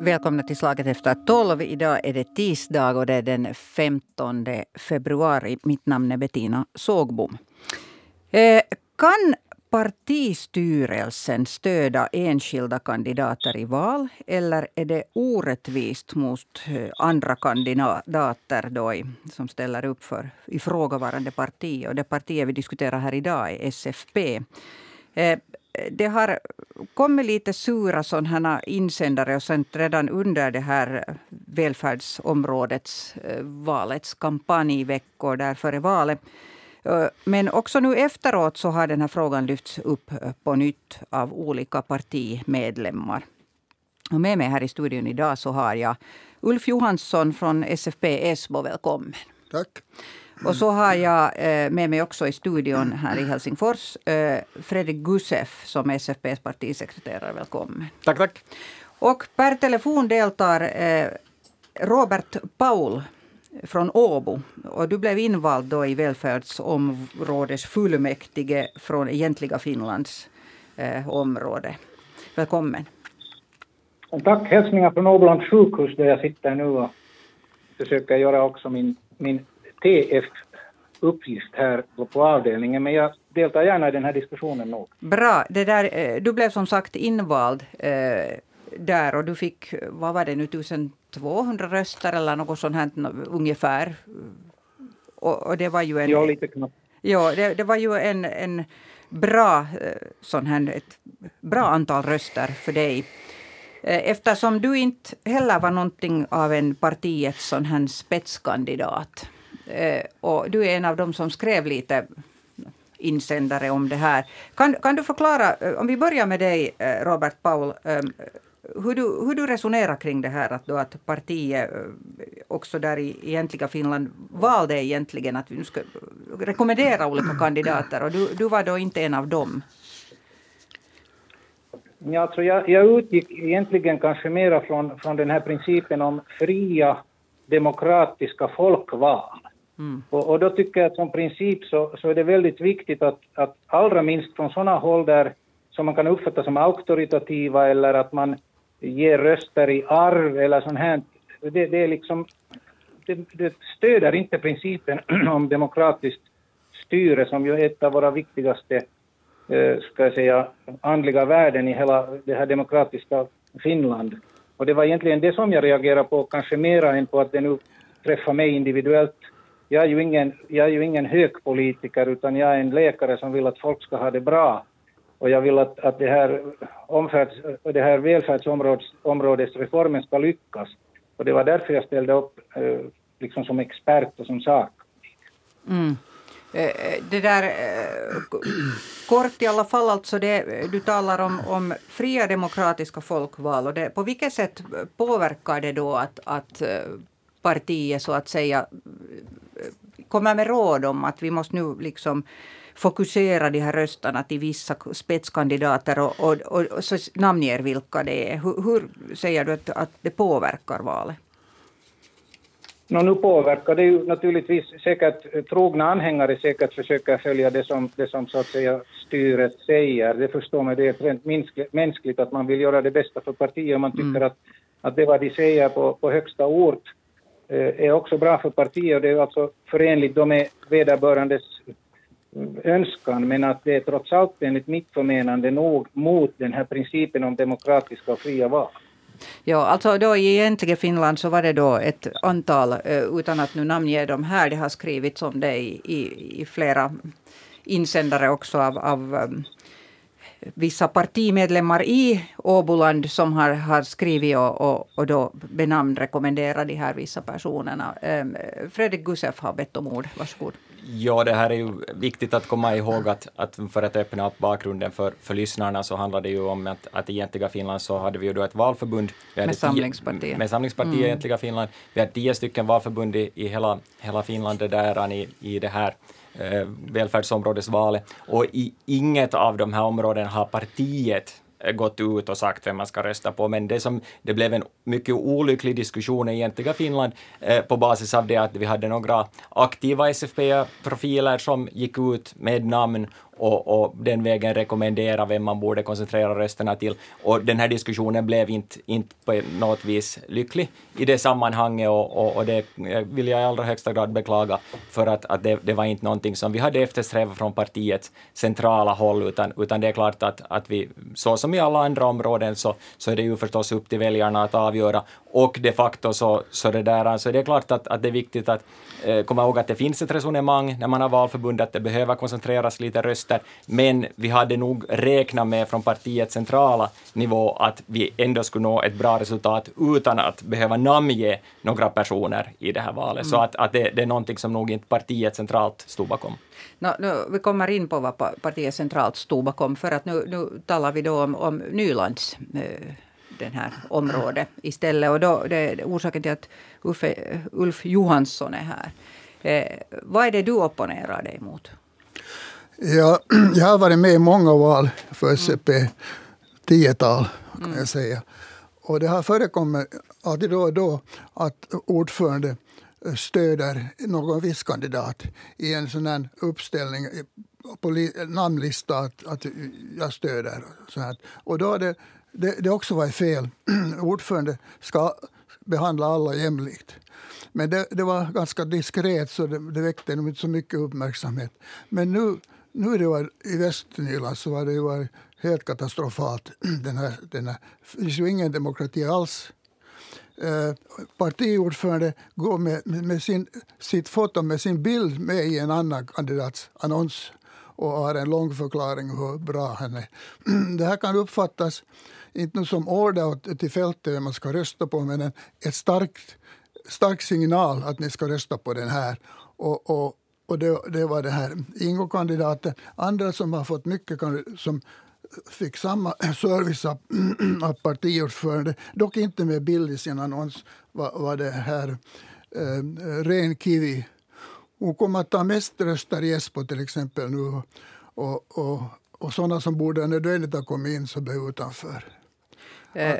Välkomna till Slaget efter tolv. Idag är det tisdag och det är den 15 februari. Mitt namn är Bettina Sågbom. Eh, kan partistyrelsen stödja enskilda kandidater i val eller är det orättvist mot eh, andra kandidater då i, som ställer upp för ifrågavarande parti? Och det partiet vi diskuterar här idag är SFP. Eh, det har kommit lite sura sådana insändare och sen redan under det här välfärdsområdets eh, valets kampanjveckor där före valet. Eh, men också nu efteråt så har den här frågan lyfts upp eh, på nytt av olika partimedlemmar. Och med mig här i studion idag så har jag Ulf Johansson från SFP Esbo. Välkommen. Tack. Och så har jag eh, med mig också i studion här i Helsingfors eh, Fredrik Gusef som är SFPs partisekreterare. Välkommen. Tack, tack. Och per telefon deltar eh, Robert Paul från Åbo. Och du blev invald då i välfärdsområdesfullmäktige från egentliga Finlands eh, område. Välkommen. Tack. Hälsningar från Åbolands sjukhus där jag sitter nu och försöker göra också min, min TF-uppgift här på avdelningen, men jag deltar gärna i den här diskussionen nog. Bra. Det där, eh, du blev som sagt invald eh, där och du fick, vad var det nu, 1200 röster eller något sånt här ungefär. Och, och det var ju en... Ja, lite knappt. Ja, det, det var ju en, en bra, eh, sån här, ett bra antal röster för dig. Eftersom du inte heller var någonting av en partiets sån här spetskandidat. Eh, och du är en av dem som skrev lite insändare om det här. Kan, kan du förklara, eh, om vi börjar med dig eh, Robert Paul, eh, hur du, hur du resonerar kring det här att, då att partiet också där i egentliga Finland valde egentligen att vi nu ska rekommendera olika kandidater och du, du var då inte en av dem. Ja, alltså jag, jag utgick egentligen kanske mera från, från den här principen om fria demokratiska folkval. Mm. Och, och, då tycker jag att som princip så, så är det väldigt viktigt att, att allra minst från sådana håll där som man kan uppfatta som auktoritativa eller att man ger röster i arv eller sånt här, det, det är liksom, det, det stöder inte principen om demokratiskt styre som ju är ett av våra viktigaste eh, ska jag säga, andliga värden i hela det här demokratiska Finland. Och det var egentligen det som jag reagerade på, kanske mera än på att det nu träffar mig individuellt jag är ju ingen, jag är ju ingen högpolitiker utan jag är en läkare som vill att folk ska ha det bra. Och jag vill att, att det här, omfärds, det här välfärdsområdesreformen ska lyckas. Och det var därför jag ställde upp eh, liksom som expert och som sak. Mm. Eh, eh, det där, kort i alla fall, alltså det, du talar om, om fria demokratiska folkval. Och det, på vilket sätt påverkar det då att, att partiet så att säga kommer med råd om att vi måste nu liksom fokusera de här rösterna till vissa spetskandidater och, och, och, och så namnger vilka det är. Hur, hur säger du att, att det påverkar valet? No, nu påverkar det ju naturligtvis säkert trogna anhängare säkert försöker följa det som, det som så att säga styret säger. Det förstår man, det är rent mänskligt att man vill göra det bästa för partiet och man tycker mm. att, att det vad de säger på, på högsta ort Eh, är också bra för partiet och det är alltså förenligt med vederbörandes mm, önskan, men att det är trots allt enligt mitt förmenande nog mot den här principen om demokratiska och fria val. Ja, alltså då i egentligen Finland så var det då ett antal, eh, utan att nu namnge dem här, det har skrivits om det i, i, i flera insändare också av, av um, vissa partimedlemmar i Åboland som har, har skrivit och, och, och då benamn rekommenderar de här vissa personerna. Ehm, Fredrik Gusef har bett om ord. Varsågod. Ja, det här är ju viktigt att komma ihåg att, att för att öppna upp bakgrunden för, för lyssnarna så handlar det ju om att, att i Egentliga Finland så hade vi ju då ett valförbund. med Samlingspartiet. Med Samlingspartiet mm. i Egentliga Finland. Vi hade tio stycken valförbund i, i hela, hela Finland det där i, i det här eh, välfärdsområdesvalet. Och i inget av de här områdena har partiet Eh, gått ut och sagt vem man ska rösta på, men det, som, det blev en mycket olycklig diskussion i egentliga Finland eh, på basis av det att vi hade några aktiva SFP-profiler som gick ut med namn och, och den vägen rekommendera vem man borde koncentrera rösterna till. Och den här diskussionen blev inte, inte på något vis lycklig i det sammanhanget och, och, och det eh, vill jag i allra högsta grad beklaga för att, att det, det var inte någonting som vi hade eftersträvat från partiets centrala håll, utan, utan det är klart att, att vi, så som i alla andra områden, så, så är det ju förstås upp till väljarna att avgöra. Och de facto så, så det där, alltså det är klart att, att det är viktigt att eh, komma ihåg att det finns ett resonemang när man har valförbund att det behöver koncentreras lite röster, men vi hade nog räknat med från partiets centrala nivå att vi ändå skulle nå ett bra resultat utan att behöva namnge några personer i det här valet. Mm. Så att, att det, det, är någonting som nog inte partiet centralt stod bakom. No, nu, vi kommer in på vad partiet centralt stod bakom, för att nu, nu talar vi då om, om Nylands eh, den här området istället. Och då, det är orsaken till att Uffe, Ulf Johansson är här. Eh, vad är det du opponerar dig mot? Ja, jag har varit med i många val för SCP, mm. tiotal kan mm. jag säga. Och det har förekommit alltid då och då att ordförande stöder någon viss kandidat i en sån här uppställning på namnlista att, att jag stöder. Så här. Och då har det, det, det också varit fel. Ordförande ska behandla alla jämlikt. Men det, det var ganska diskret, så det, det väckte inte så mycket uppmärksamhet. Men nu, nu det var, i Västnyland så var det var helt katastrofalt. Den här, den här, det finns ju ingen demokrati alls. Eh, partiordförande går med, med sin, sitt foto med sin bild med i en annan kandidats annons och har en lång förklaring hur bra han är. Det här kan uppfattas inte som order till fältet man ska rösta på men en ett starkt, stark signal att ni ska rösta på den här. Och, och, och det, det var det här Ingo-kandidaten. Andra som har fått mycket som fick samma service av, av partiordförande, dock inte med bild i sin annons, var, var det här eh, Ren Kivi. Hon kommer att ta mest röster i Esbo till exempel nu och, och, och sådana som borde nödvändigt ha kommit in så blev utanför. Eh,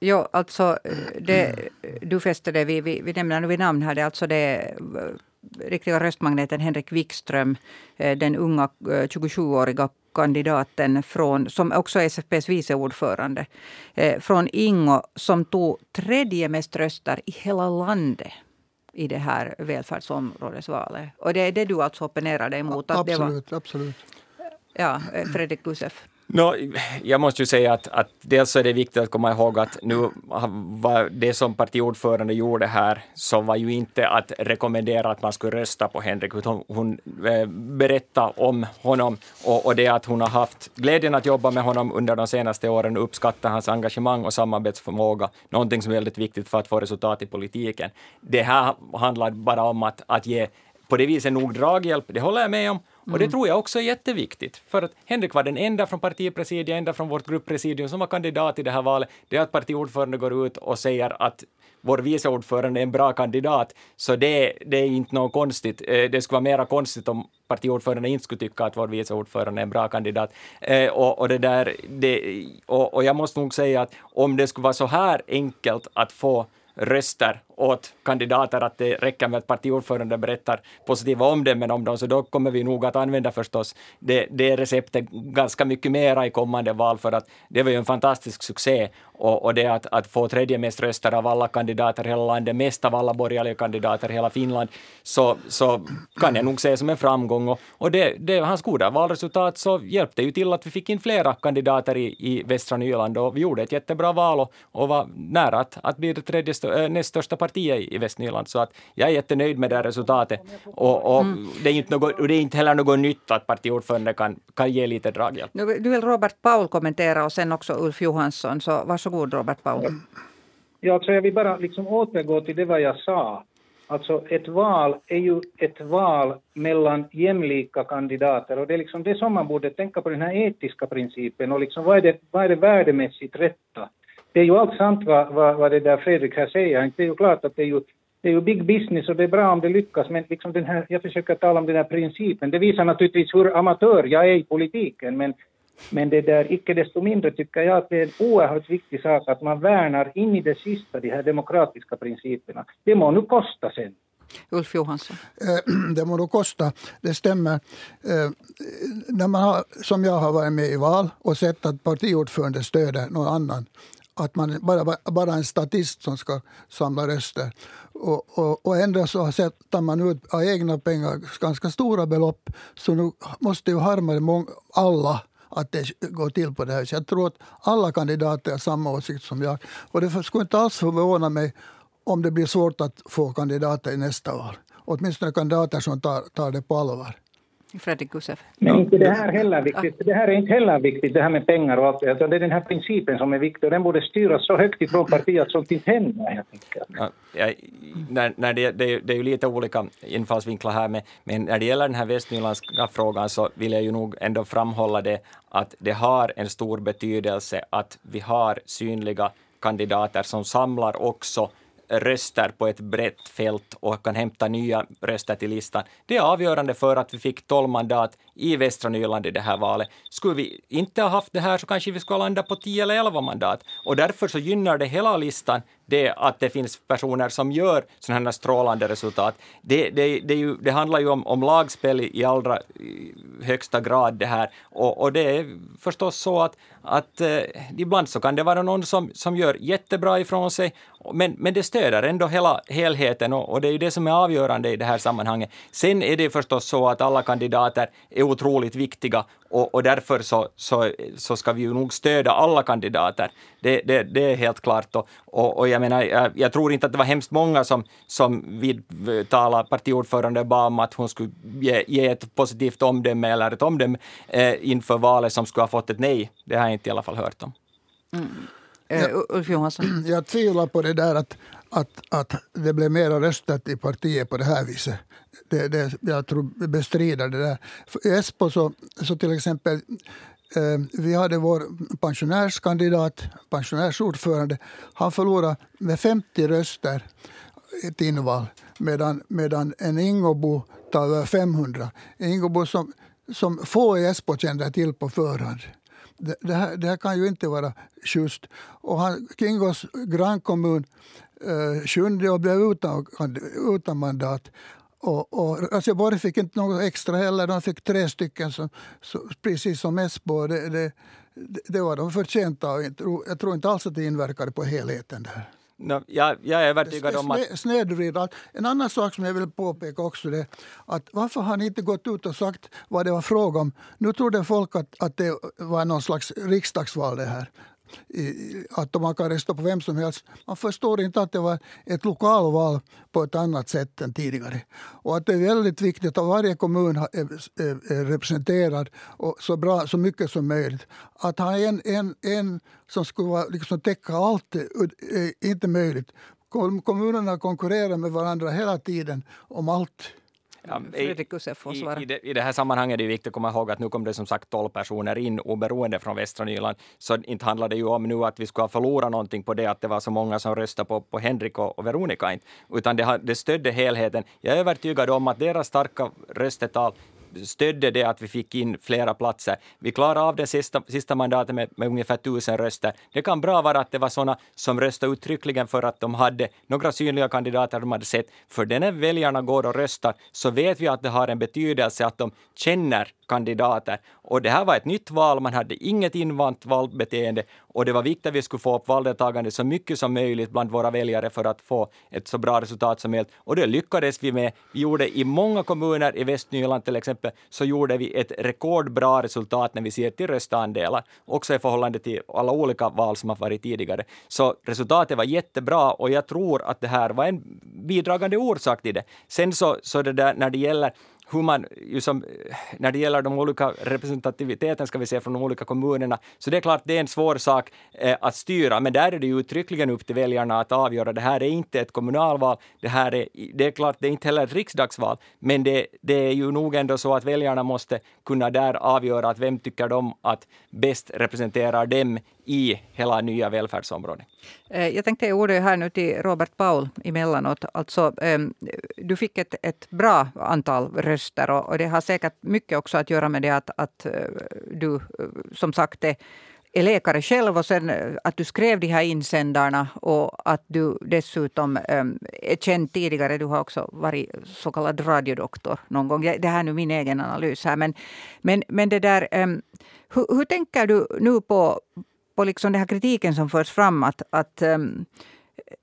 jo, alltså det, du fäste det, vi, vi, vi nämner nu vid namn här, det är alltså det eh, riktiga röstmagneten Henrik Wikström, eh, den unga 27-åriga eh, kandidaten från, som också är SFPs vice ordförande, från Ingo som tog tredje mest röster i hela landet i det här välfärdsområdesvalet. Och det är det du alltså opponerar dig emot? Absolut, var, absolut. Ja, Fredrik Gusef. No, jag måste ju säga att, att dels är det viktigt att komma ihåg att nu var det som partiordförande gjorde här, så var ju inte att rekommendera att man skulle rösta på Henrik, utan hon eh, berättade om honom och, och det att hon har haft glädjen att jobba med honom under de senaste åren och uppskattar hans engagemang och samarbetsförmåga, någonting som är väldigt viktigt för att få resultat i politiken. Det här handlar bara om att, att ge på det viset nog draghjälp, det håller jag med om, och det mm. tror jag också är jätteviktigt, för att Henrik var den enda från partipresidiet, enda från vårt grupppresidium som var kandidat i det här valet. Det är att partiordförande går ut och säger att vår viceordförande är en bra kandidat, så det, det är inte något konstigt. Eh, det skulle vara mera konstigt om partiordförande inte skulle tycka att vår viceordförande är en bra kandidat. Eh, och, och, det där, det, och, och jag måste nog säga att om det skulle vara så här enkelt att få röster åt kandidater att det räcker med att partiordförande berättar positiva omdömen om dem, så då kommer vi nog att använda förstås det, det receptet ganska mycket mera i kommande val, för att det var ju en fantastisk succé. Och, och det att, att få tredje mest röster av alla kandidater i hela landet, mest av alla borgerliga kandidater i hela Finland, så, så kan jag nog se som en framgång. Och, och det, det, hans goda valresultat så hjälpte ju till att vi fick in flera kandidater i, i västra Nyland och vi gjorde ett jättebra val och, och var nära att, att bli det tredje, äh, näst största partiet i Västnyland. Så att jag är jättenöjd med det här resultatet. Och, och mm. det, är inte något, det är inte heller något nytt att partiordförande kan, kan ge lite draghjälp. Nu vill Robert Paul kommentera och sen också Ulf Johansson. Så varsågod Robert Paul. Ja, alltså jag vill bara liksom återgå till det vad jag sa. Alltså ett val är ju ett val mellan jämlika kandidater och det är liksom det som man borde tänka på den här etiska principen och liksom vad är det, vad är det värdemässigt rätta? Det är ju allt sant vad, vad, vad det där Fredrik här säger. Det är ju klart att det är ju, det är ju big business och det är bra om det lyckas, men liksom den här, jag försöker tala om den här principen. Det visar naturligtvis hur amatör jag är i politiken, men, men det där, icke desto mindre tycker jag att det är en oerhört viktig sak att man värnar in i det sista de här demokratiska principerna. Det må nu kosta sen. Ulf Johansson? Eh, det må då kosta, det stämmer. Eh, när man har, som jag har varit med i val och sett att partiordförande stöder någon annan att man bara, bara en statist som ska samla röster. Och, och, och ändå så sätter man ut av egna pengar ganska stora belopp. Så nu måste ju harma alla att det går till på det här Jag tror att alla kandidater har samma åsikt som jag. Och det skulle inte alls förvåna mig om det blir svårt att få kandidater i nästa val. Åtminstone kandidater som tar, tar det på allvar. Fredrik Gusev. Men inte det här heller viktigt. Det här är inte heller viktigt, det här med pengar och allt det. Det är den här principen som är viktig och den borde styras så högt ifrån partiet att sånt inte händer. Jag tänker. Ja, när, när det, det, det, är ju lite olika infallsvinklar här, med, men när det gäller den här västnyländska frågan så vill jag ju nog ändå framhålla det att det har en stor betydelse att vi har synliga kandidater som samlar också röster på ett brett fält och kan hämta nya röster till listan. Det är avgörande för att vi fick 12 mandat i västra Nyland i det här valet. Skulle vi inte ha haft det här så kanske vi skulle landa på 10 eller 11 mandat. Och därför så gynnar det hela listan det att det finns personer som gör sådana här strålande resultat. Det, det, det, ju, det handlar ju om, om lagspel i allra högsta grad det här. Och, och det är förstås så att, att eh, ibland så kan det vara någon som, som gör jättebra ifrån sig, men, men det stöder ändå hela helheten och, och det är ju det som är avgörande i det här sammanhanget. Sen är det förstås så att alla kandidater är otroligt viktiga och, och därför så, så, så ska vi ju nog stödja alla kandidater. Det, det, det är helt klart. Och, och, och jag menar, jag, jag, tror inte att det var hemskt många som, som vidtalade partiordförande bara om att hon skulle ge, ge ett positivt omdöme eller ett omdöme eh, inför valet som skulle ha fått ett nej. Det har jag inte i alla fall hört om. Mm. Uh, Ulf Johansson? Jag tvivlar på det där att, att, att det blev mera röstat i partiet på det här viset det, det, jag tror bestrider det där. I Espo så, så till exempel eh, vi hade vår pensionärskandidat, pensionärsordförande. Han förlorade med 50 röster ett inval medan, medan en Ingobo tar över 500. Ingobo som, som få i Espo kände till på förhand. Det, det, här, det här kan ju inte vara just. Och han, Kingos grannkommun eh, sjunde och blev utan, utan mandat. Och, och Raseborg fick inte något extra heller. De fick tre stycken, som, så, precis som Esbo. Det, det, det var de förtjänta av. Jag tror inte alls att det inverkade på helheten. där. No, jag, jag är övertygad om att... Snedvrida. En annan sak som jag vill påpeka också är att varför har ni inte gått ut och sagt vad det var fråga om? Nu trodde folk att, att det var någon slags riksdagsval det här att man kan rösta på vem som helst. Man förstår inte att det var ett lokalval på ett annat sätt än tidigare. Och att det är väldigt viktigt att varje kommun är, representerad och så, bra, så mycket som möjligt. Att ha en, en, en som skulle liksom täcka allt är inte möjligt. Kommunerna konkurrerar med varandra hela tiden om allt. Ja, i, i, i, det, I det här sammanhanget är det viktigt att komma ihåg att nu kom det som sagt 12 personer in oberoende från västra Nyland. Så inte handlar det ju om nu att vi ska förlora någonting på det att det var så många som röstade på, på Henrik och, och Veronica, inte. utan det, det stödde helheten. Jag är övertygad om att deras starka röstetal stödde det att vi fick in flera platser. Vi klarade av det sista, sista mandatet med, med ungefär tusen röster. Det kan bra vara att det var sådana som röstade uttryckligen för att de hade några synliga kandidater de hade sett. För det när väljarna går och röstar så vet vi att det har en betydelse att de känner kandidater. Och det här var ett nytt val, man hade inget invant valbeteende och det var viktigt att vi skulle få upp valdeltagandet så mycket som möjligt bland våra väljare för att få ett så bra resultat som möjligt. Och det lyckades vi med. Vi gjorde i många kommuner i Västnyland till exempel, så gjorde vi ett rekordbra resultat när vi ser till röstandelar, också i förhållande till alla olika val som har varit tidigare. Så resultatet var jättebra och jag tror att det här var en bidragande orsak till det. Sen så, så det där när det gäller hur man, som, eh, när det gäller de olika representativiteten ska vi se från de olika kommunerna, så det är klart det är en svår sak eh, att styra, men där är det ju uttryckligen upp till väljarna att avgöra. Det här är inte ett kommunalval, det här är, det är klart, det är inte heller ett riksdagsval, men det, det är ju nog ändå så att väljarna måste kunna där avgöra att vem tycker de att bäst representerar dem i hela nya välfärdsområdet. Eh, jag tänkte ge ordet här nu till Robert Paul emellanåt. Alltså, ehm, du fick ett, ett bra antal röster och, det har säkert mycket också att göra med det att, att eh, du eh, som sagt är är läkare själv och sen eh, att du skrev de här insändarna och att du dessutom är känd tidigare. Du har också varit så kallad radiodoktor någon gång. Det här är nu min egen analys här. Men, men, men det där, hur, hur, tänker du nu på, på liksom den här kritiken som förs fram? Att, att um,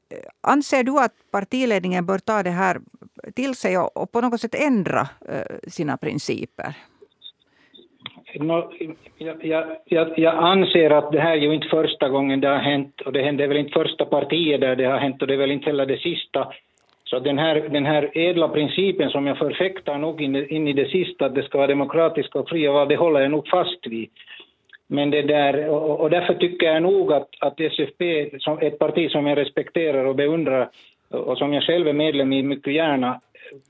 Eh, anser du att partiledningen bör ta det här till sig och, och på något sätt ändra eh, sina principer? No, jag, jag, jag, anser att det här är ju inte första gången det har hänt och det är väl inte första partiet där det har hänt och det är väl inte heller det sista. Så den här, den här ädla principen som jag förfäktar nog in, in i det sista, att det ska vara demokratiska och fria val, det håller jag nog fast vid. Men det där, och, och därför tycker jag nog att, att SFP, som ett parti som jag respekterar och beundrar och som jag själv är medlem i mycket gärna,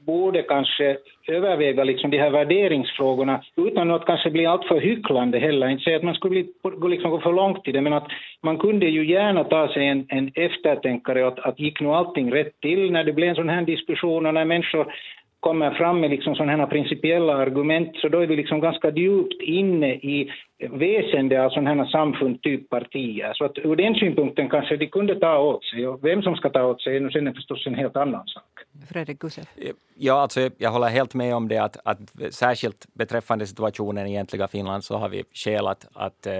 borde kanske överväga liksom de här värderingsfrågorna utan att kanske bli alltför hycklande heller. Inte säga att man skulle bli, gå, liksom gå för långt i det, men att man kunde ju gärna ta sig en, en eftertänkare att, att gick nu allting rätt till när det blev en sån här diskussion och när människor kommer fram med liksom sådana här principiella argument så då är vi liksom ganska djupt inne i väsendet av sådana här samfund, typ partier. Så att ur den synpunkten kanske de kunde ta åt sig. Och vem som ska ta åt sig är sen förstås en helt annan sak. Fredrik Gusev. Ja, alltså, jag håller helt med om det att, att särskilt beträffande situationen i egentliga Finland så har vi skäl att, att eh,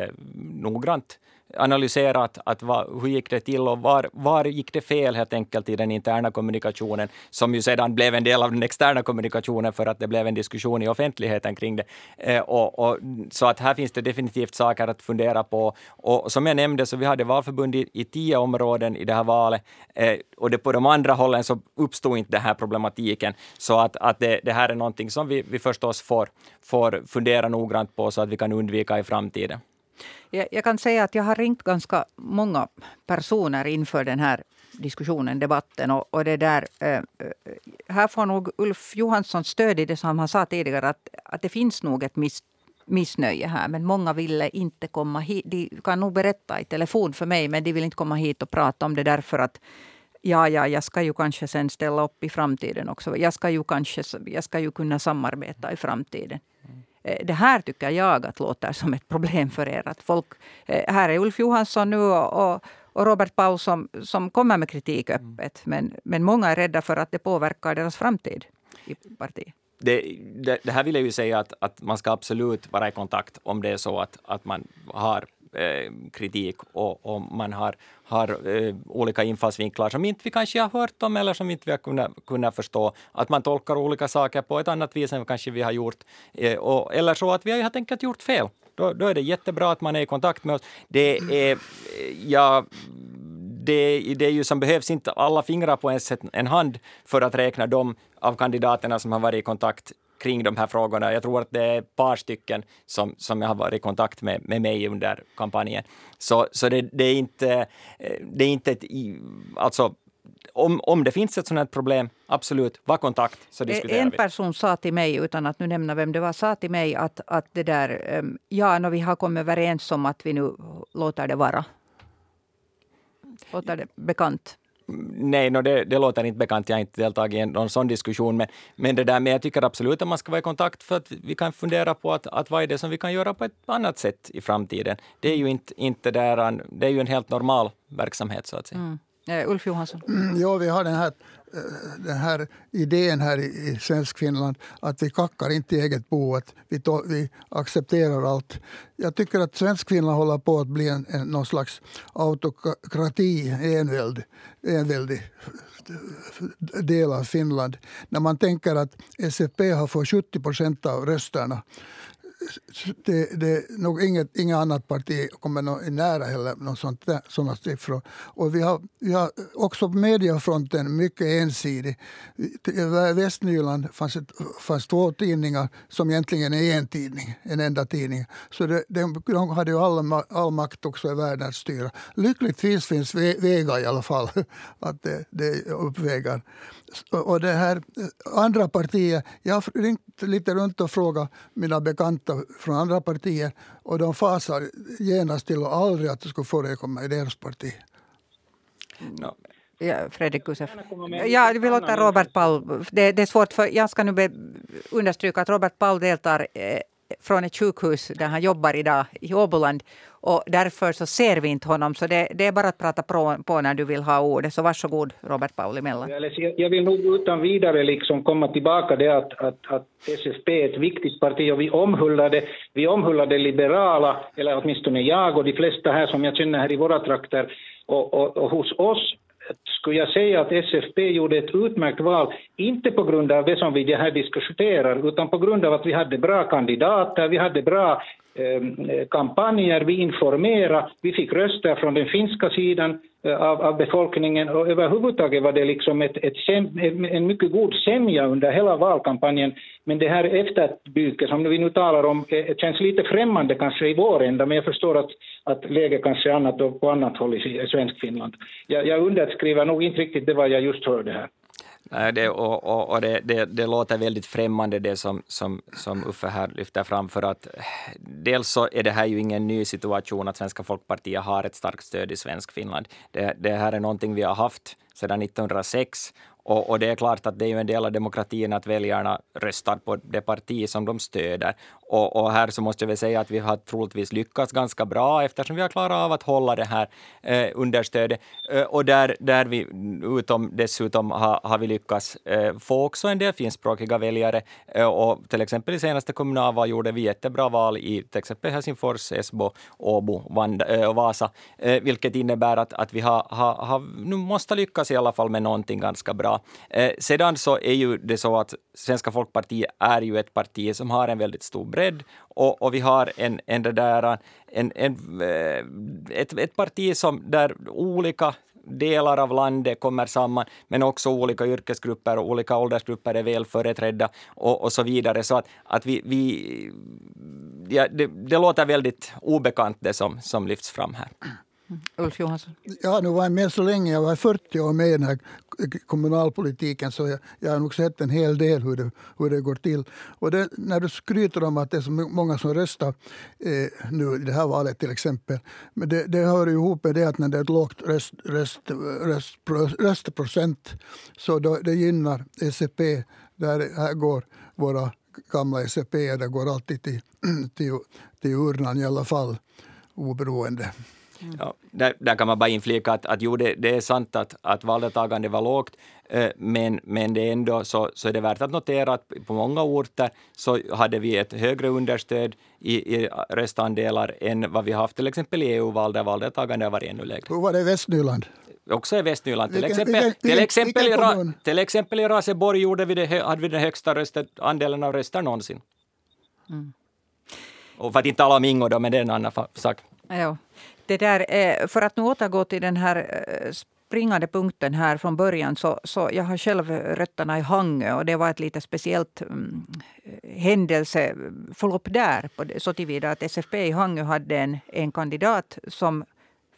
noggrant analyserat att vad, hur gick det till och var, var gick det fel helt enkelt i den interna kommunikationen, som ju sedan blev en del av den externa kommunikationen för att det blev en diskussion i offentligheten kring det. Eh, och, och, så att här finns det definitivt saker att fundera på. Och som jag nämnde så vi hade valförbund i, i tio områden i det här valet eh, och det, på de andra hållen så uppstod inte den här problematiken. Så att, att det, det här är någonting som vi, vi förstås får, får fundera noggrant på så att vi kan undvika i framtiden. Jag, jag, kan säga att jag har ringt ganska många personer inför den här diskussionen, debatten. Och, och det där, eh, eh, här får nog Ulf Johansson stöd i det som han sa tidigare, att, att det finns nog ett miss, missnöje här. Men många ville inte komma hit. De kan nog berätta i telefon för mig, men de vill inte komma hit och prata om det därför att ja, ja, jag ska ju kanske sen ställa upp i framtiden också. Jag ska ju kanske jag ska ju kunna samarbeta i framtiden. Mm det här tycker jag att låter som ett problem för er. Att folk, eh, här är Ulf Johansson nu och, och Robert Paul som, som kommer med kritik mm. öppet. Men, men många är rädda för att det påverkar deras framtid i partiet. Det, det, det, här vill jag ju säga att, att man ska absolut vara i kontakt om det är så att, att man har eh, Eh, kritik och, och, man har, har eh, olika infallsvinklar som inte vi kanske har hört om eller som inte vi har kunnat, kunnat förstå. Att man tolkar olika saker på ett annat vis än kanske vi har gjort. Eh, och, eller så att vi har helt enkelt gjort fel. Då, då, är det jättebra att man är i kontakt med oss. Det är, eh, ja, det, det är ju som behövs inte alla fingrar på en, en hand för att räkna de av kandidaterna som har varit i kontakt kring de här frågorna. Jag tror att det är ett par stycken som, som jag har varit i kontakt med, med mig under kampanjen. Så, så det, det är inte, det är inte ett, alltså om, om det finns ett sådant problem, absolut, var kontakt så diskuterar En person sa till mig, utan att nu nämna vem det var, sa till mig att, att det där, ja, när vi har kommit överens om att vi nu låter det vara. Låter det bekant? Nej, no, det, det låter inte bekant. Jag har inte deltagit i någon sån diskussion. Men, men, det där, men jag tycker absolut att man ska vara i kontakt för att vi kan fundera på att, att vad är det som vi kan göra på ett annat sätt i framtiden. Det är ju inte, inte där, det är ju en helt normal verksamhet så att säga. Mm. Eh, Ulf Johansson? Mm, ja, vi har den här, den här idén här i, svensk Finland att vi kackar inte i eget bo, att vi, to, vi accepterar allt. Jag tycker att svensk Finland håller på att bli en, en, någon slags autokrati, enväldig, enväldig del av Finland. När man tänker att SFP har fått 70 procent av rösterna det, det nog inget, inget annat parti kommer nå, nära heller något sånt där, sådana siffror. Och vi har, vi har också på mediafronten mycket ensidig. I Västnyland fanns, ett, fanns två tidningar som egentligen är en tidning, en enda tidning. Så det, de, de hade ju all, all makt också i världen att styra. Lyckligtvis finns vägar i alla fall, att det, det uppvägar. Och det här eh, andra partiet, jag har ringt lite runt och frågat mina bekanta från andra partier och de fasar genast till och aldrig att det skulle förekomma i deras parti. No. Ja, Fredrik Gusef. Ja, vi låter Robert Paul... Det, det, är svårt, för jag ska nu be, understryka att Robert Paul deltar eh, från ett sjukhus där han jobbar idag i Åboland. Och därför så ser vi inte honom. Så det, det är bara att prata på, på, när du vill ha ordet. Så varsågod Robert Pauli Mellan. Jag vill nog utan vidare liksom komma tillbaka det att, att, att SFP är ett viktigt parti och vi omhullade, vi omhullade liberala, eller åtminstone jag och de flesta här som jag känner här i våra trakter. Och, och, och hos oss skulle jag säga att SFP gjorde ett utmärkt val, inte på grund av det som vi här diskuterar, utan på grund av att vi hade bra kandidater, vi hade bra Ehm, kampanjer, vi informerade, vi fick röster från den finska sidan, eh, av, av befolkningen och överhuvudtaget var det liksom ett, ett eh, en mycket god sämja under hela valkampanjen. Men det här efterbyket som vi nu talar om eh, känns lite främmande kanske i vår ända, men jag förstår att, att läget kanske är annat på annat håll i svensk Finland. Jag, jag underskriver nog inte riktigt det vad jag just hörde här. Eh, det, och, och, och det, det, det, låter väldigt främmande det som, som, som Uffe här lyfter fram för att eh, dels så är det här ju ingen ny situation att Svenska folkpartiet har ett starkt stöd i svensk Finland. Det, det här är någonting vi har haft sedan 1906 och, och, det är klart att det är ju en del av demokratin att väljarna röstar på det parti som de stöder. Och, och, här så måste jag väl säga att vi har troligtvis lyckats ganska bra eftersom vi har klarat av att hålla det här eh, understödet. Eh, och där, där vi utom, dessutom har, har vi lyckats eh, få också en del finskspråkiga väljare. Eh, och till exempel i senaste kommunalval gjorde vi jättebra val i till exempel Helsingfors, Esbo, Åbo Vanda, eh, och Vasa, eh, vilket innebär att, att vi har, har, har, nu måste lyckas i alla fall med någonting ganska bra. Eh, sedan så är ju det så att Svenska folkpartiet är ju ett parti som har en väldigt stor bredd och, och vi har en, en, där, en, en, eh, ett, ett parti som, där olika delar av landet kommer samman, men också olika yrkesgrupper och olika åldersgrupper är väl företrädda och, och så vidare. Så att, att vi, vi ja, det, det låter väldigt obekant det som, som lyfts fram här. Mm. Ulf Johansson? Ja, nu var jag med så länge. Jag var 40 år med i den här kommunalpolitiken så jag, jag har nog sett en hel del hur det, hur det går till. Och det, när du skryter om att det är så många som röstar eh, nu i det här valet till exempel. Men det, det hör ihop med det att när det är ett lågt röst, röst, röst, röstprocent så då, det gynnar SCP. Där här går våra gamla SCP, det går alltid till, till, till urnan i alla fall oberoende. Mm. Ja, där, där, kan man bara inflika att, att jo, det, det är sant att, att valdeltagandet var lågt, eh, men, men det är ändå så, så är det värt att notera att på många orter så hade vi ett högre understöd i, i röstandelar än vad vi haft till exempel i EU-val där valdeltagandet har varit ännu lägre. Hur var det i Västnyland? också i Västnyland. Till exempel, vilken, till, exempel i, till exempel i Raseborg gjorde vi det, hade vi den högsta röstet, andelen av röster någonsin. Mm. Och för att inte tala om Ingo då, men det är en annan sak. Ja. Det där, för att nu återgå till den här eh, springande punkten här från början så, så jag har själv rötterna i Hangö och det var ett lite speciellt mm, eh, händelseförlopp mm, där på det, så tillvida att SFP i Hangö hade en, en kandidat som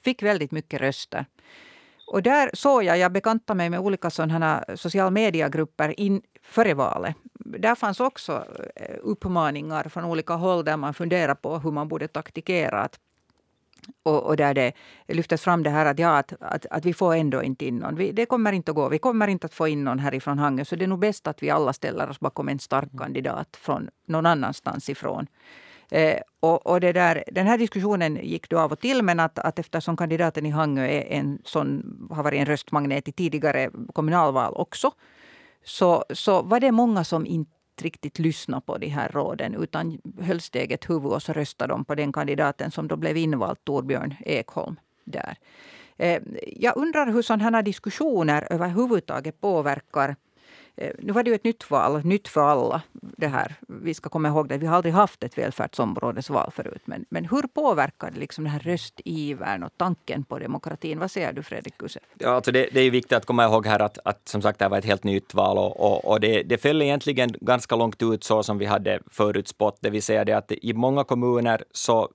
fick väldigt mycket röster. Och där såg jag, jag bekantade mig med olika sådana sociala mediegrupper in, före valet. Där fanns också eh, uppmaningar från olika håll där man funderar på hur man borde taktikera. Och, och, där det lyftes fram det här att, ja, att, att, att vi får ändå inte in någon. Vi, det kommer inte att gå. Vi kommer inte att få in någon härifrån Hangö. Så det är nog bäst att vi alla ställer oss bakom en stark kandidat från någon annanstans ifrån. Eh, och, och det där, den här diskussionen gick då av och till men att, att eftersom kandidaten i Hangö är en sån, har varit en röstmagnet i tidigare kommunalval också så, så var det många som inte riktigt lyssna på de här råden utan höll steget huvud och så röstade de på den kandidaten som då blev invald, Torbjörn Ekholm. Där. Eh, jag undrar hur sådana här diskussioner överhuvudtaget påverkar Eh, Eh, nu var det ju ett nytt val, nytt för alla. Det här. Vi ska komma ihåg det, vi har aldrig haft ett välfärdsområdesval förut. Men, men hur påverkar det liksom den här röstivern och tanken på demokratin? Vad säger du Fredrik Kusev? Ja, alltså det, det, är viktigt att komma ihåg här att, att som sagt det här var ett helt nytt val och, och, och det, det föll egentligen ganska långt ut så som vi hade förutspått. Det vill säga det att i många kommuner så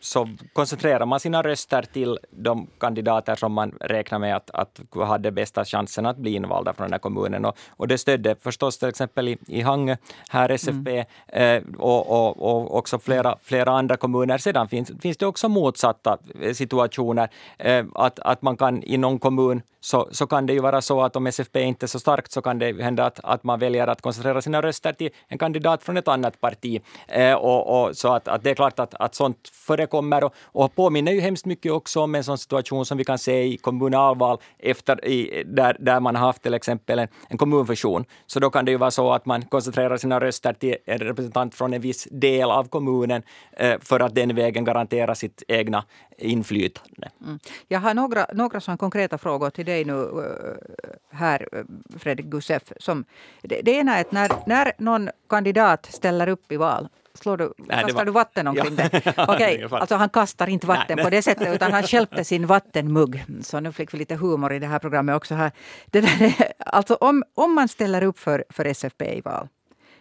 så koncentrerar man sina röster till de kandidater som man räknar med att, att hade bästa chansen att bli invalda från den här kommunen. Och, och det stödde förstås till exempel i, i Hangö, här SFP, mm. eh, och, och, och, också flera, flera andra kommuner. Sedan finns, finns det också motsatta situationer, eh, att, att man kan i någon kommun så, så kan det ju vara så att om SFP inte är så starkt så kan det hända att, att man väljer att koncentrera sina röster till en kandidat från ett annat parti. Eh, och, och, så att, att det är klart att, att sånt förekommer och, och påminner ju hemskt mycket också om en sån situation som vi kan se i kommunalval efter, i, där, där man har haft till exempel en, en kommunfusion. Så då kan det ju vara så att man koncentrerar sina röster till en representant från en viss del av kommunen eh, för att den vägen garantera sitt egna inflytande. Mm. Jag har några, några sådana konkreta frågor till dig nu eh, här, eh, Fredrik Gusev. Som, det, det ena är att när, när någon kandidat ställer upp i val Slår du, Nej, kastar var... du vatten omkring ja. det? Okej, okay. alltså han kastar inte vatten Nej. på det sättet utan han stjälpte sin vattenmugg. Så nu fick vi lite humor i det här programmet också. Här. Det där är, alltså om, om man ställer upp för, för SFP i val,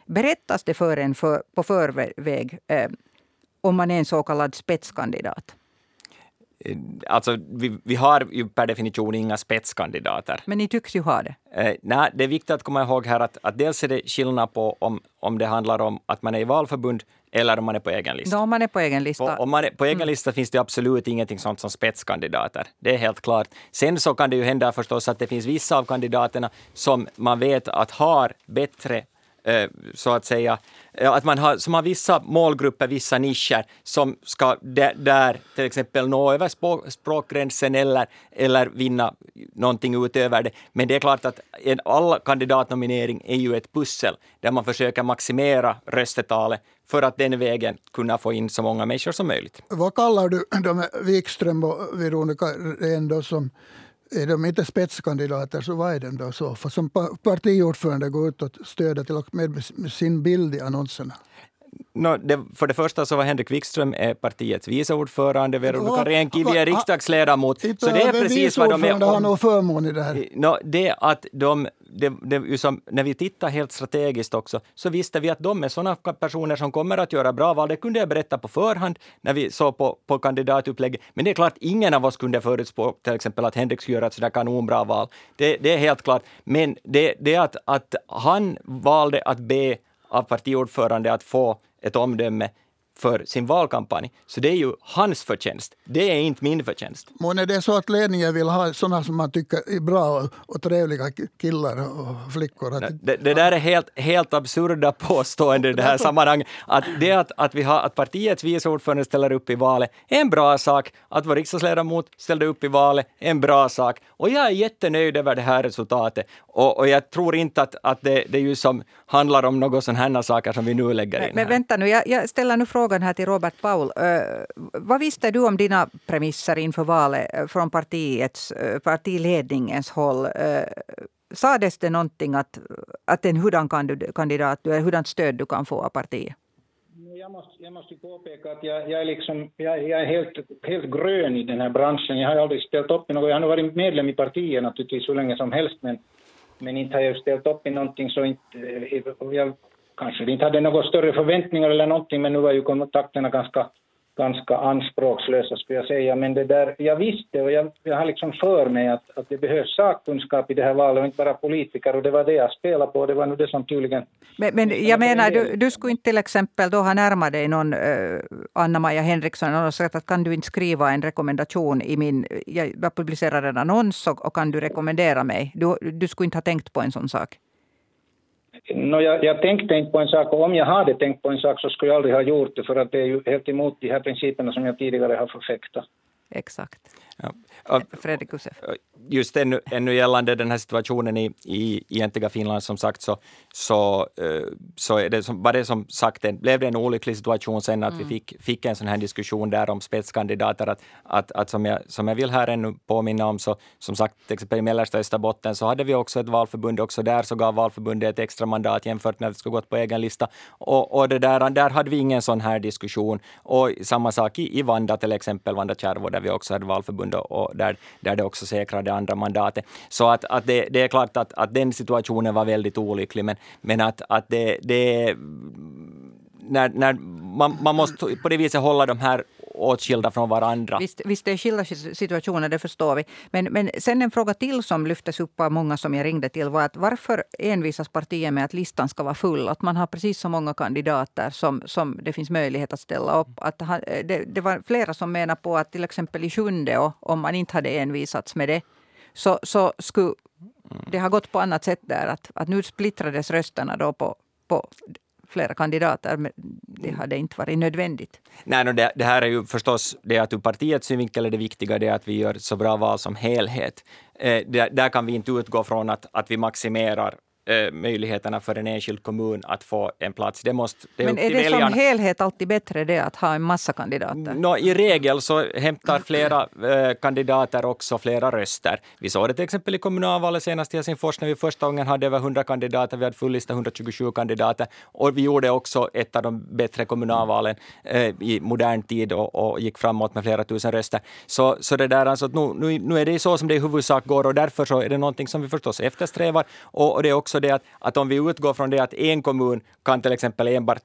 berättas det för en för, på förväg eh, om man är en så kallad spetskandidat? Eh, alltså, vi, vi, har ju per definition inga spetskandidater. Men ni tycks ju ha det. Eh, nej, det är viktigt att komma ihåg här att, att dels är det skillnad på om, om det handlar om att man är i valförbund eller om man är på egen lista. No, om man är på egen lista. På, om man är på egen mm. lista finns det absolut ingenting sånt som spetskandidater. Det är helt klart. Sen så kan det ju hända förstås att det finns vissa av kandidaterna som man vet att har bättre Eh, så att säga, Eh, att man har, som har vissa målgrupper, vissa nischer som ska där, till exempel nå över språkgränsen eller, eller vinna någonting utöver det. Men det är klart att en, all kandidatnominering är ju ett pussel där man försöker maximera röstetalet för att den vägen kunna få in så många människor som möjligt. Vad kallar du de Wikström och Veronica Rehn som är de inte spetskandidater så vad är de då så? För som partiordförande går ut och stöder till och med sin bild i annonserna. No, det, för det första så var Henrik Wikström är partiets vice ordförande, Veronica Rehn-Kivi är riksdagsledamot. Så det är precis vad de är. Har någon förmån i det här. No, det att de, det, det, som, när vi tittar helt strategiskt också, så visste vi att de är sådana personer som kommer att göra bra val. Det kunde jag berätta på förhand när vi såg på, på kandidatupplägget. Men det är klart, ingen av oss kunde förutspå till exempel att Henrik skulle göra ett sådär kanonbra val. Det, det är helt klart. Men det, det är att, att han valde att be av partiordförande att få ett omdöme för sin valkampanj. Så det är ju hans förtjänst. Det är inte min förtjänst. Men är det så att ledningen vill ha sådana som man tycker är bra och, och trevliga killar och flickor? Att... Det, det, där är helt, helt absurda påståenden i det här sammanhanget. Att det att, att, vi har, att partiets vice ordförande ställer upp i valet är en bra sak. Att vår riksdagsledamot ställde upp i valet är en bra sak. Och jag är jättenöjd över det här resultatet. Och, och jag tror inte att, att det, det är ju som handlar om något sådana här saker som vi nu lägger in. Men, men vänta nu, jag, jag ställer nu frågan frågan här till Robert Paul. Eh, vad visste du om dina premisser inför valet eh, från partiets, eh, partiledningens håll? Sades det någonting att, att en hurdan kandidat du är, hurdant stöd du kan få av partiet? Jag måste, jag måste påpeka att jag, jag är, liksom, jag, jag, är helt, helt grön i den här branschen. Jag har aldrig ställt upp i något. Jag har varit medlem i partiet naturligtvis hur länge som helst, men, men inte har jag ställt upp i någonting så inte... Jag kanske vi inte hade några större förväntningar eller någonting, men nu var ju kontakterna ganska, ganska anspråkslösa skulle jag säga. Men det där, jag visste och jag, jag har liksom för mig att, att det behövs sakkunskap i det här valet och inte bara politiker och det var det jag spelade på. Det var nu det som tydligen... Men, men jag menar, du, du skulle inte till exempel då ha närmat dig någon uh, Anna-Maja Henriksson och sagt att kan du inte skriva en rekommendation i min... Jag publicerar en annons och, och kan du rekommendera mig? Du, du skulle inte ha tänkt på en sån sak? No, jag, jag tänkte inte på en sak och om jag hade tänkt på en sak så skulle jag aldrig ha gjort det för att det är ju helt emot de här principerna som jag tidigare har förfäktat. Exakt. Ja. Fredrik Josef. Just ännu, ännu gällande den här situationen i, i egentliga Finland som sagt så, så, så är det som, var det som sagt en, blev det en olycklig situation sen att mm. vi fick, fick en sån här diskussion där om spetskandidater. Att, att, att som, jag, som jag vill här ännu påminna om så som sagt till exempel i mellersta Österbotten så hade vi också ett valförbund. Också där så gav valförbundet ett extra mandat jämfört med att det skulle gått på egen lista. Och, och det där, där hade vi ingen sån här diskussion. Och samma sak i, i Vanda till exempel, Vanda Kärvo där vi också hade valförbund och där, där det också säkrade andra mandatet. Så att, att det, det är klart att, att den situationen var väldigt olycklig, men, men att, att det, det när, när man, man måste på det viset hålla de här åtskilda från varandra. Visst, visst det är skilda situationer, det förstår vi. Men, men sen en fråga till som lyftes upp av många som jag ringde till var att varför envisas partiet med att listan ska vara full? Att man har precis så många kandidater som, som det finns möjlighet att ställa upp. Att det, det var flera som menar på att till exempel i sjunde, om man inte hade envisats med det så, så skulle det ha gått på annat sätt där. Att, att nu splittrades rösterna då på, på flera kandidater, men det hade inte varit nödvändigt. Nej, no, det, det, här är ju förstås det att ur partiets synvinkel är det viktiga det att vi gör så bra val som helhet. Eh, där, där kan vi inte utgå från att, att vi maximerar eh, möjligheterna för en enskild kommun att få en plats. Det måste, det är Men är det väljarna. som helhet alltid bättre det att ha en massa kandidater? No, I regel så hämtar flera eh, kandidater också flera röster. Vi såg det till exempel i kommunalvalet senast i Helsingfors när vi första gången hade över 100 kandidater. Vi hade fullista 127 kandidater och vi gjorde också ett av de bättre kommunalvalen eh, i modern tid och, och, gick framåt med flera tusen röster. Så, så det där, alltså, nu, nu, nu är det så som det i huvudsak går och därför så är det någonting som vi förstås eftersträvar och, och det är också det att, att om vi utgår från det att en kommun kan till exempel enbart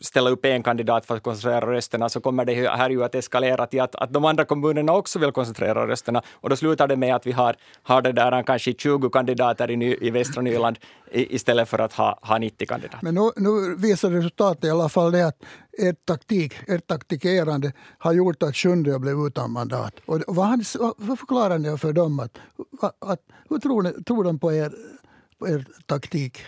ställa upp en kandidat för att koncentrera rösterna, så kommer det här ju att eskalera till att, att de andra kommunerna också vill koncentrera rösterna. Och då slutar det med att vi har, har det där kanske 20 kandidater i, ny, i västra Nyland istället för att ha, ha 90 kandidater. Men nu, nu visar resultatet i alla fall det att ert taktik, er taktikerande har gjort att Sjunde blev utan mandat. Och vad, vad förklarar ni för dem? Att, att, hur tror, ni, tror de på er er taktik?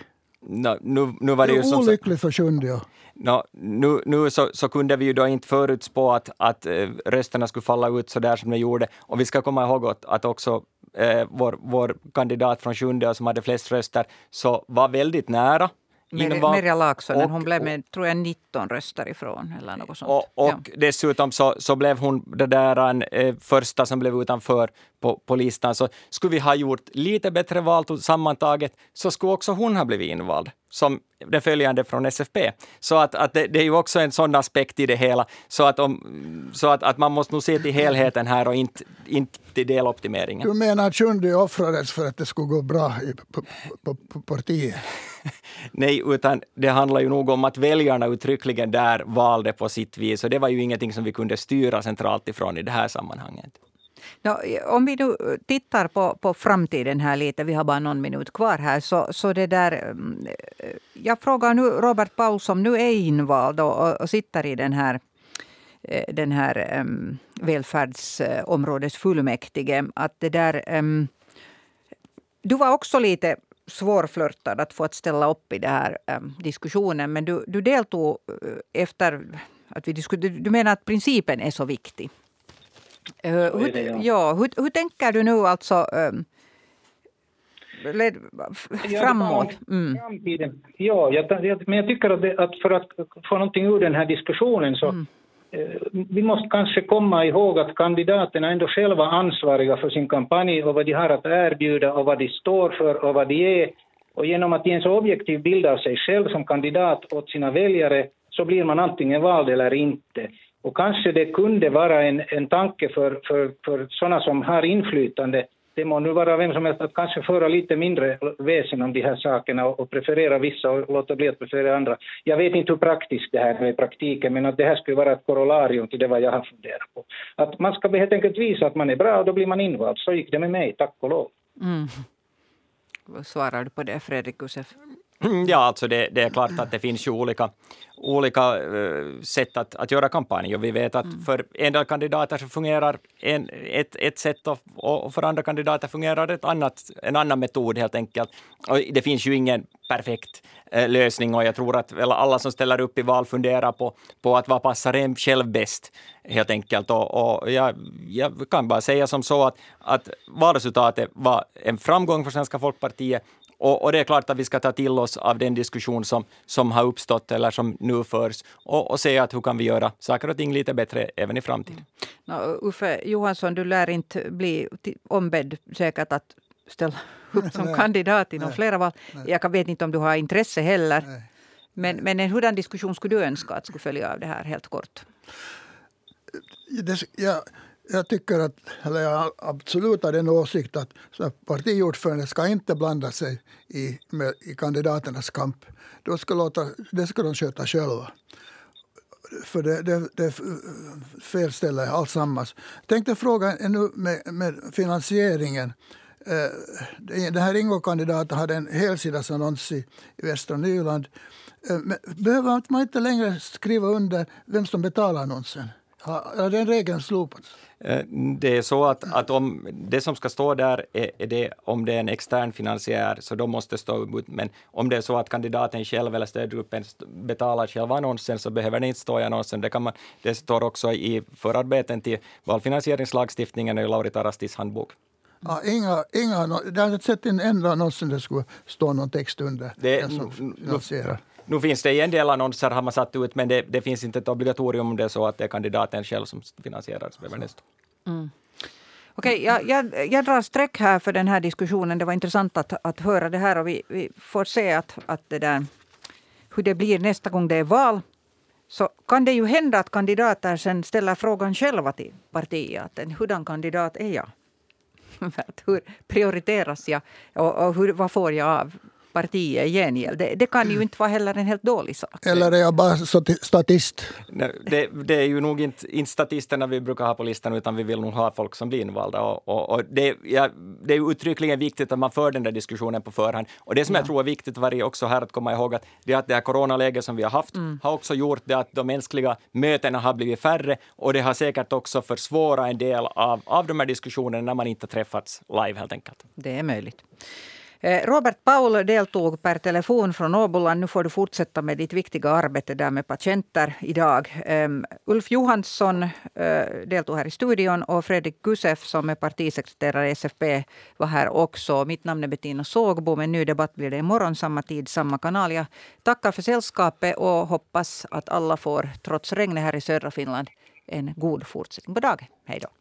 No, nu, nu var det, ju olyckligt för Sjunde. No, nu nu så, så, kunde vi ju då inte förutspå att, att äh, rösterna skulle falla ut så där som de gjorde. Och vi ska komma ihåg att, att också äh, vår, vår kandidat från Sjunde som hade flest röster så var väldigt nära Merja Laaksonen, hon blev med tror jag 19 röster ifrån. Eller något sånt. Och, och ja. dessutom så, så blev hon det där äh, första som blev utanför på, på listan. Så skulle vi ha gjort lite bättre val sammantaget så skulle också hon ha blivit invald som den följande från SFP. Så att, att det, det, är ju också en sån aspekt i det hela. Så att, om, så att, att man måste nog se till helheten här och inte, inte till deloptimeringen. Du menar att Shundi offrades för att det skulle gå bra i, på, på, på partiet? Nej, utan det handlar ju nog om att väljarna uttryckligen där valde på sitt vis. Och det var ju ingenting som vi kunde styra centralt ifrån i det här sammanhanget. No, om vi nu eh, tittar på, på framtiden här lite, vi har bara någon minut kvar här, så, så det där... Mm, eh, jag frågar nu Robert Paul som nu är invald och, och sitter i den här eh, den här um, välfärdsområdesfullmäktige. Att det där, um, du var också lite svårflörtad att få att ställa upp i den här um, diskussionen. Men du, du deltog efter att vi diskuterade. Du menar att principen är så viktig? Uh, hur, det, ja. ja hur, hur, tänker du nu alltså um, led, framåt? Mm. Ja, jag, jag, men jag tycker att, det, att, för att få någonting ur den här diskussionen så mm. eh, vi måste kanske komma ihåg att kandidaterna ändå själva ansvariga för sin kampanj och vad de har att erbjuda och vad de står för och vad de är. Och genom att ge en så objektiv bild av sig själv som kandidat åt sina väljare så blir man antingen vald eller inte. Och kanske det kunde vara en, en tanke för, för, för sådana som har inflytande, det må nu vara vem som helst, att kanske föra lite mindre väsen om de här sakerna och, och preferera vissa och låta bli att preferera andra. Jag vet inte hur praktiskt det här är i praktiken, men att det här skulle vara ett korollarium till det vad jag har funderat på. Att man ska helt enkelt visa att man är bra och då blir man invald. Så gick det med mig, tack och lov. Mm. Vad svarar du på det, Fredrik Josef? Ja, alltså det, det, är klart att det finns ju olika, olika uh, sätt att, att göra kampanj. Och vi vet att mm. för en del kandidater så fungerar en, ett, ett sätt och, och, för andra kandidater fungerar ett annat, en annan metod helt enkelt. Och det finns ju ingen perfekt uh, lösning och jag tror att alla som ställer upp i val funderar på, på att vad passar en själv bäst helt enkelt. Och, och jag, jag, kan bara säga som så att, att valresultatet var en framgång för Svenska folkpartiet och, och, det är klart att vi ska ta till oss av den diskussion som, som har uppstått eller som nu förs och, och se att hur kan vi göra saker och ting lite bättre även i framtiden. Mm. No, Uffe Johansson, du lär inte bli ombedd säkert att ställa upp som nej, kandidat i flera val. Jag vet inte om du har intresse heller. Nej, men, men en hurdan diskussion skulle du önska att skulle följa av det här helt kort? Det, ja, jag tycker att, eller jag absolut har den åsikt att partiordförande ska inte blanda sig i, med, i kandidaternas kamp. De ska låta, det ska de sköta själva. För det, det, det felställer alltsammans. Jag tänkte fråga ännu med, med finansieringen. Eh, den här Ingo-kandidaten hade en helsidesannons i, Västra Nyland. Eh, behöver man inte längre skriva under vem som betalar annonsen? Har den regeln slopats? Eh, det är så att, att om det som ska stå där är, är, det om det är en extern finansiär, så då måste stå ut. Men om det är så att kandidaten själv eller stödgruppen betalar själva annonsen, så behöver det inte stå i annonsen. Det, kan man, det står också i förarbeten till valfinansieringslagstiftningen i Lauri Tarastis handbok. Ja, inga, inga, jag har inte sett en enda annons där det skulle stå någon text under. Det, den som finansierar. Nu finns det i en del annonser har man satt ut, men det, det, finns inte ett obligatorium om det är så att det är kandidaten själv som finansierar. Så mm. Okej, okay, jag, jag, jag, drar streck här för den här diskussionen. Det var intressant att, att höra det här och vi, vi får se att, att det där, hur det blir nästa gång det är val. Så kan det ju hända att kandidater sen ställer frågan själva till partiet. En hurdan kandidat är jag? hur prioriteras jag och, och hur, vad får jag av partiet i gengäld. Det, det, kan ju inte vara heller en helt dålig sak. Eller är jag bara statist? Nej, det, det, är ju nog inte, inte statisterna vi brukar ha på listan, utan vi vill nog ha folk som blir invalda. Och, och, och det, ja, det är uttryckligen viktigt att man för den där diskussionen på förhand. Och det som ja. jag tror är viktigt varje också här att komma ihåg, att det, att det här coronaläget som vi har haft mm. har också gjort det att de mänskliga mötena har blivit färre och det har säkert också försvårat en del av, av de här diskussionerna när man inte träffats live helt enkelt. Det är möjligt. Eh, Robert Paul deltog per telefon från Åboland. Nu får du fortsätta med ditt viktiga arbete där med patienter idag. Um, Ulf Johansson uh, deltog här i studion och Fredrik Gusef som är partisekreterare i SFP var här också. Mitt namn är Bettina Sågbo. En ny debatt blir det imorgon samma tid, samma kanal. Jag tackar för sällskapet och hoppas att alla får, trots regnet här i södra Finland, en god fortsättning på dagen. Hej då.